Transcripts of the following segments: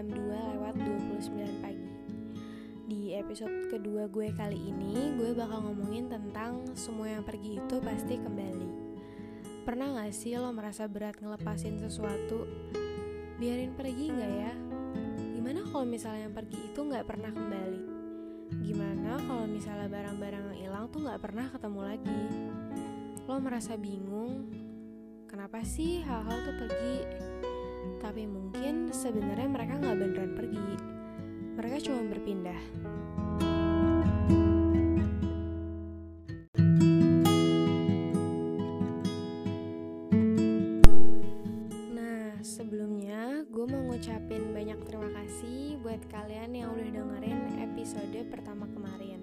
jam 2 lewat 29 pagi Di episode kedua gue kali ini Gue bakal ngomongin tentang semua yang pergi itu pasti kembali Pernah gak sih lo merasa berat ngelepasin sesuatu? Biarin pergi gak ya? Gimana kalau misalnya yang pergi itu gak pernah kembali? Gimana kalau misalnya barang-barang yang hilang tuh gak pernah ketemu lagi? Lo merasa bingung? Kenapa sih hal-hal tuh pergi? Tapi mungkin sebenarnya mereka nggak beneran pergi. Mereka cuma berpindah. Nah, sebelumnya gue mau ngucapin banyak terima kasih buat kalian yang udah dengerin episode pertama kemarin.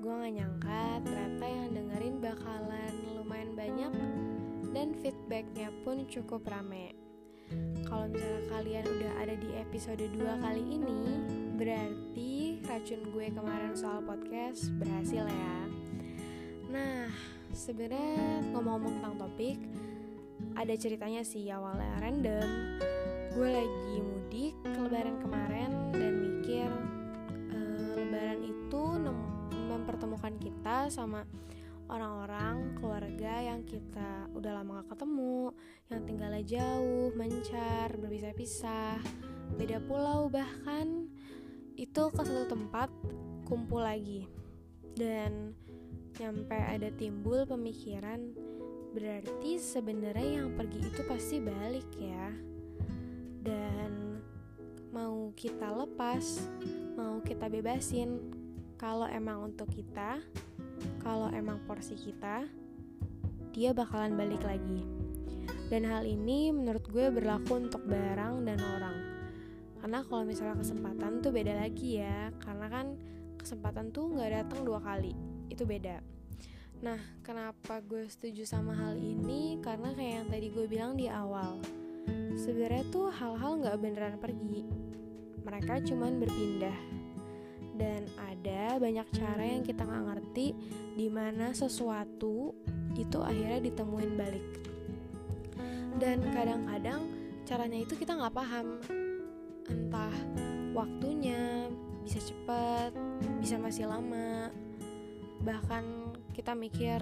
Gue gak nyangka ternyata yang dengerin bakalan lumayan banyak dan feedbacknya pun cukup rame. Kalau misalnya kalian udah ada di episode 2 kali ini, berarti racun gue kemarin soal podcast berhasil ya. Nah, sebenarnya ngomong-ngomong tentang topik, ada ceritanya sih awalnya random. Gue lagi mudik ke lebaran kemarin dan mikir uh, lebaran itu mempertemukan kita sama orang-orang keluarga yang kita udah lama gak ketemu, yang tinggalnya jauh, mencar, berpisah-pisah, beda pulau bahkan itu ke satu tempat kumpul lagi. Dan nyampe ada timbul pemikiran berarti sebenarnya yang pergi itu pasti balik ya. Dan mau kita lepas, mau kita bebasin kalau emang untuk kita kalau emang porsi kita, dia bakalan balik lagi. Dan hal ini menurut gue berlaku untuk barang dan orang. Karena kalau misalnya kesempatan tuh beda lagi ya, karena kan kesempatan tuh nggak datang dua kali, itu beda. Nah, kenapa gue setuju sama hal ini? Karena kayak yang tadi gue bilang di awal, sebenarnya tuh hal-hal nggak beneran pergi, mereka cuman berpindah dan ada banyak cara yang kita nggak ngerti di mana sesuatu itu akhirnya ditemuin balik. Dan kadang-kadang caranya itu kita nggak paham. Entah waktunya bisa cepat bisa masih lama. Bahkan kita mikir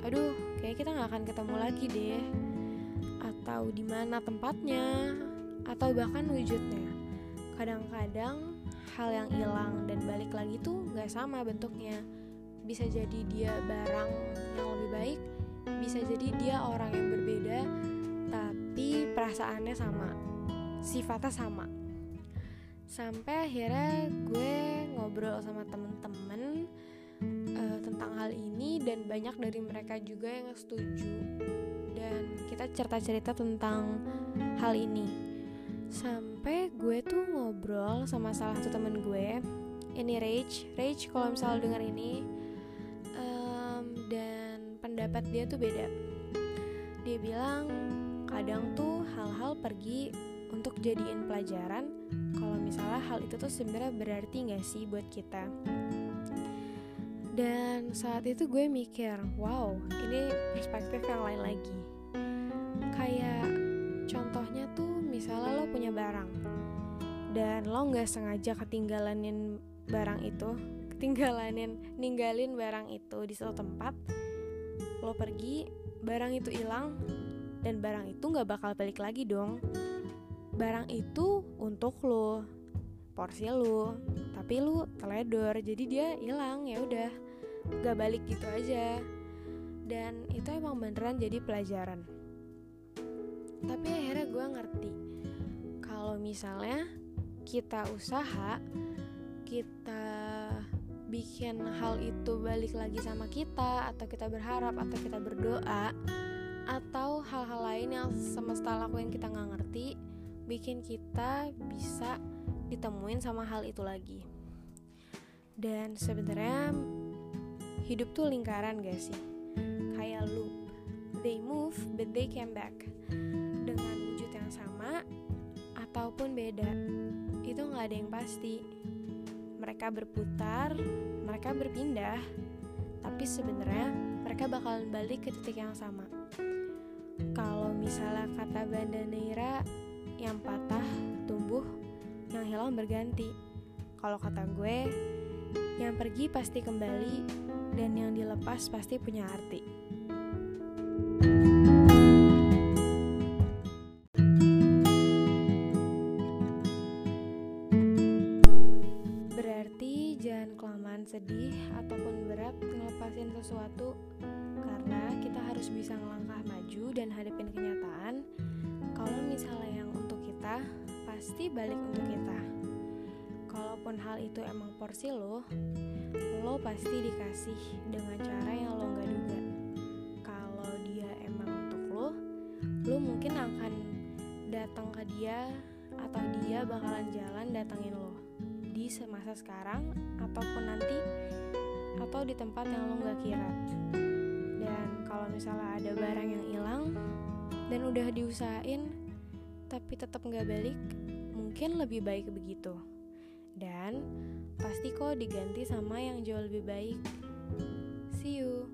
aduh kayak kita nggak akan ketemu lagi deh. Atau di mana tempatnya atau bahkan wujudnya. Kadang-kadang hal yang hilang dan balik lagi tuh nggak sama bentuknya bisa jadi dia barang yang lebih baik bisa jadi dia orang yang berbeda tapi perasaannya sama sifatnya sama. Sampai akhirnya gue ngobrol sama temen-temen uh, tentang hal ini dan banyak dari mereka juga yang setuju. Dan kita cerita-cerita tentang hal ini. Sampai gue tuh ngobrol sama salah satu temen gue ini Rage. Rage kalau misalnya denger ini pendapat dia tuh beda. Dia bilang kadang tuh hal-hal pergi untuk jadiin pelajaran. Kalau misalnya hal itu tuh sebenarnya berarti nggak sih buat kita? Dan saat itu gue mikir wow ini perspektif yang lain lagi. Kayak contohnya tuh misalnya lo punya barang dan lo nggak sengaja ketinggalanin barang itu ketinggalanin ninggalin barang itu di satu tempat lo pergi barang itu hilang dan barang itu nggak bakal balik lagi dong. Barang itu untuk lo porsi lo tapi lo teledor jadi dia hilang ya udah. Gak balik gitu aja. Dan itu emang beneran jadi pelajaran. Tapi akhirnya gue ngerti kalau misalnya kita usaha, kita bikin hal itu balik lagi sama kita, atau kita berharap, atau kita berdoa, atau hal-hal lain yang semesta lakuin kita nggak ngerti, bikin kita bisa ditemuin sama hal itu lagi. Dan sebenarnya hidup tuh lingkaran gak sih? Kayak loop. They move, but they came back. Dengan wujud yang sama, ataupun beda itu nggak ada yang pasti mereka berputar mereka berpindah tapi sebenarnya mereka bakalan balik ke titik yang sama kalau misalnya kata Banda Neira yang patah tumbuh yang hilang berganti. Kalau kata gue, yang pergi pasti kembali, dan yang dilepas pasti punya arti. Berarti sedih ataupun berat ngelepasin sesuatu karena kita harus bisa ngelangkah maju dan hadapin kenyataan kalau misalnya yang untuk kita pasti balik untuk kita. Kalaupun hal itu emang porsi lo lo pasti dikasih dengan cara yang lo gak duga. Kalau dia emang untuk lo lo mungkin akan datang ke dia atau dia bakalan jalan datangin lo di semasa sekarang ataupun nanti atau di tempat yang lo gak kira. Dan kalau misalnya ada barang yang hilang dan udah diusahain tapi tetap nggak balik mungkin lebih baik begitu. Dan pasti kok diganti sama yang jauh lebih baik. See you